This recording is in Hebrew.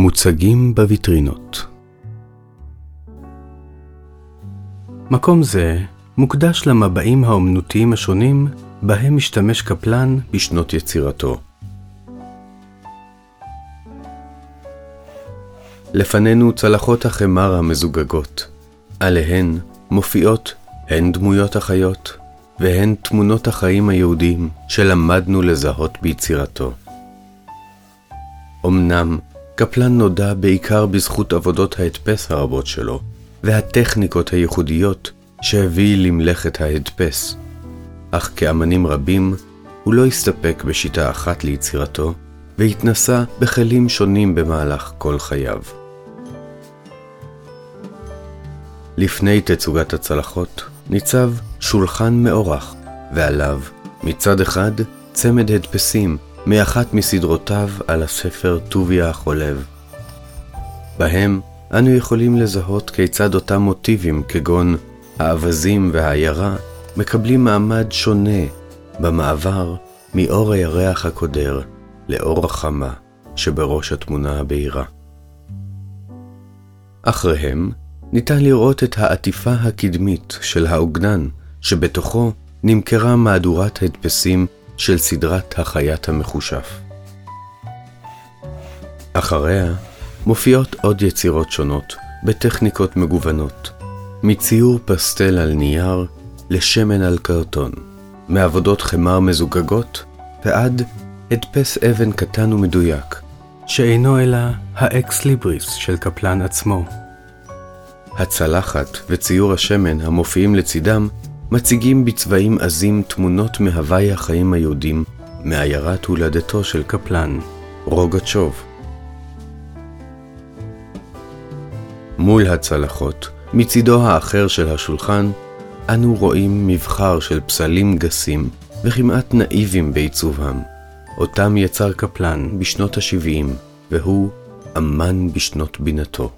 מוצגים בוויטרינות מקום זה מוקדש למבעים האומנותיים השונים בהם משתמש קפלן בשנות יצירתו. לפנינו צלחות החמר המזוגגות, עליהן מופיעות הן דמויות החיות והן תמונות החיים היהודיים שלמדנו לזהות ביצירתו. אמנם קפלן נודע בעיקר בזכות עבודות ההדפס הרבות שלו, והטכניקות הייחודיות שהביא למלאכת ההדפס, אך כאמנים רבים הוא לא הסתפק בשיטה אחת ליצירתו, והתנסה בכלים שונים במהלך כל חייו. לפני תצוגת הצלחות ניצב שולחן מאורך, ועליו, מצד אחד, צמד הדפסים מאחת מסדרותיו על הספר טוביה החולב. בהם אנו יכולים לזהות כיצד אותם מוטיבים כגון האווזים והעיירה מקבלים מעמד שונה במעבר מאור הירח הקודר לאור החמה שבראש התמונה הבהירה. אחריהם ניתן לראות את העטיפה הקדמית של האוגנן, שבתוכו נמכרה מהדורת הדפסים של סדרת החייט המחושף. אחריה מופיעות עוד יצירות שונות בטכניקות מגוונות, מציור פסטל על נייר לשמן על קרטון, מעבודות חמר מזוגגות ועד הדפס אבן קטן ומדויק, שאינו אלא האקס ליבריס של קפלן עצמו. הצלחת וציור השמן המופיעים לצידם מציגים בצבעים עזים תמונות מהווי החיים היהודים מעיירת הולדתו של קפלן, רוגצ'וב. מול הצלחות, מצידו האחר של השולחן, אנו רואים מבחר של פסלים גסים וכמעט נאיבים בעיצובם, אותם יצר קפלן בשנות ה-70, והוא אמן בשנות בינתו.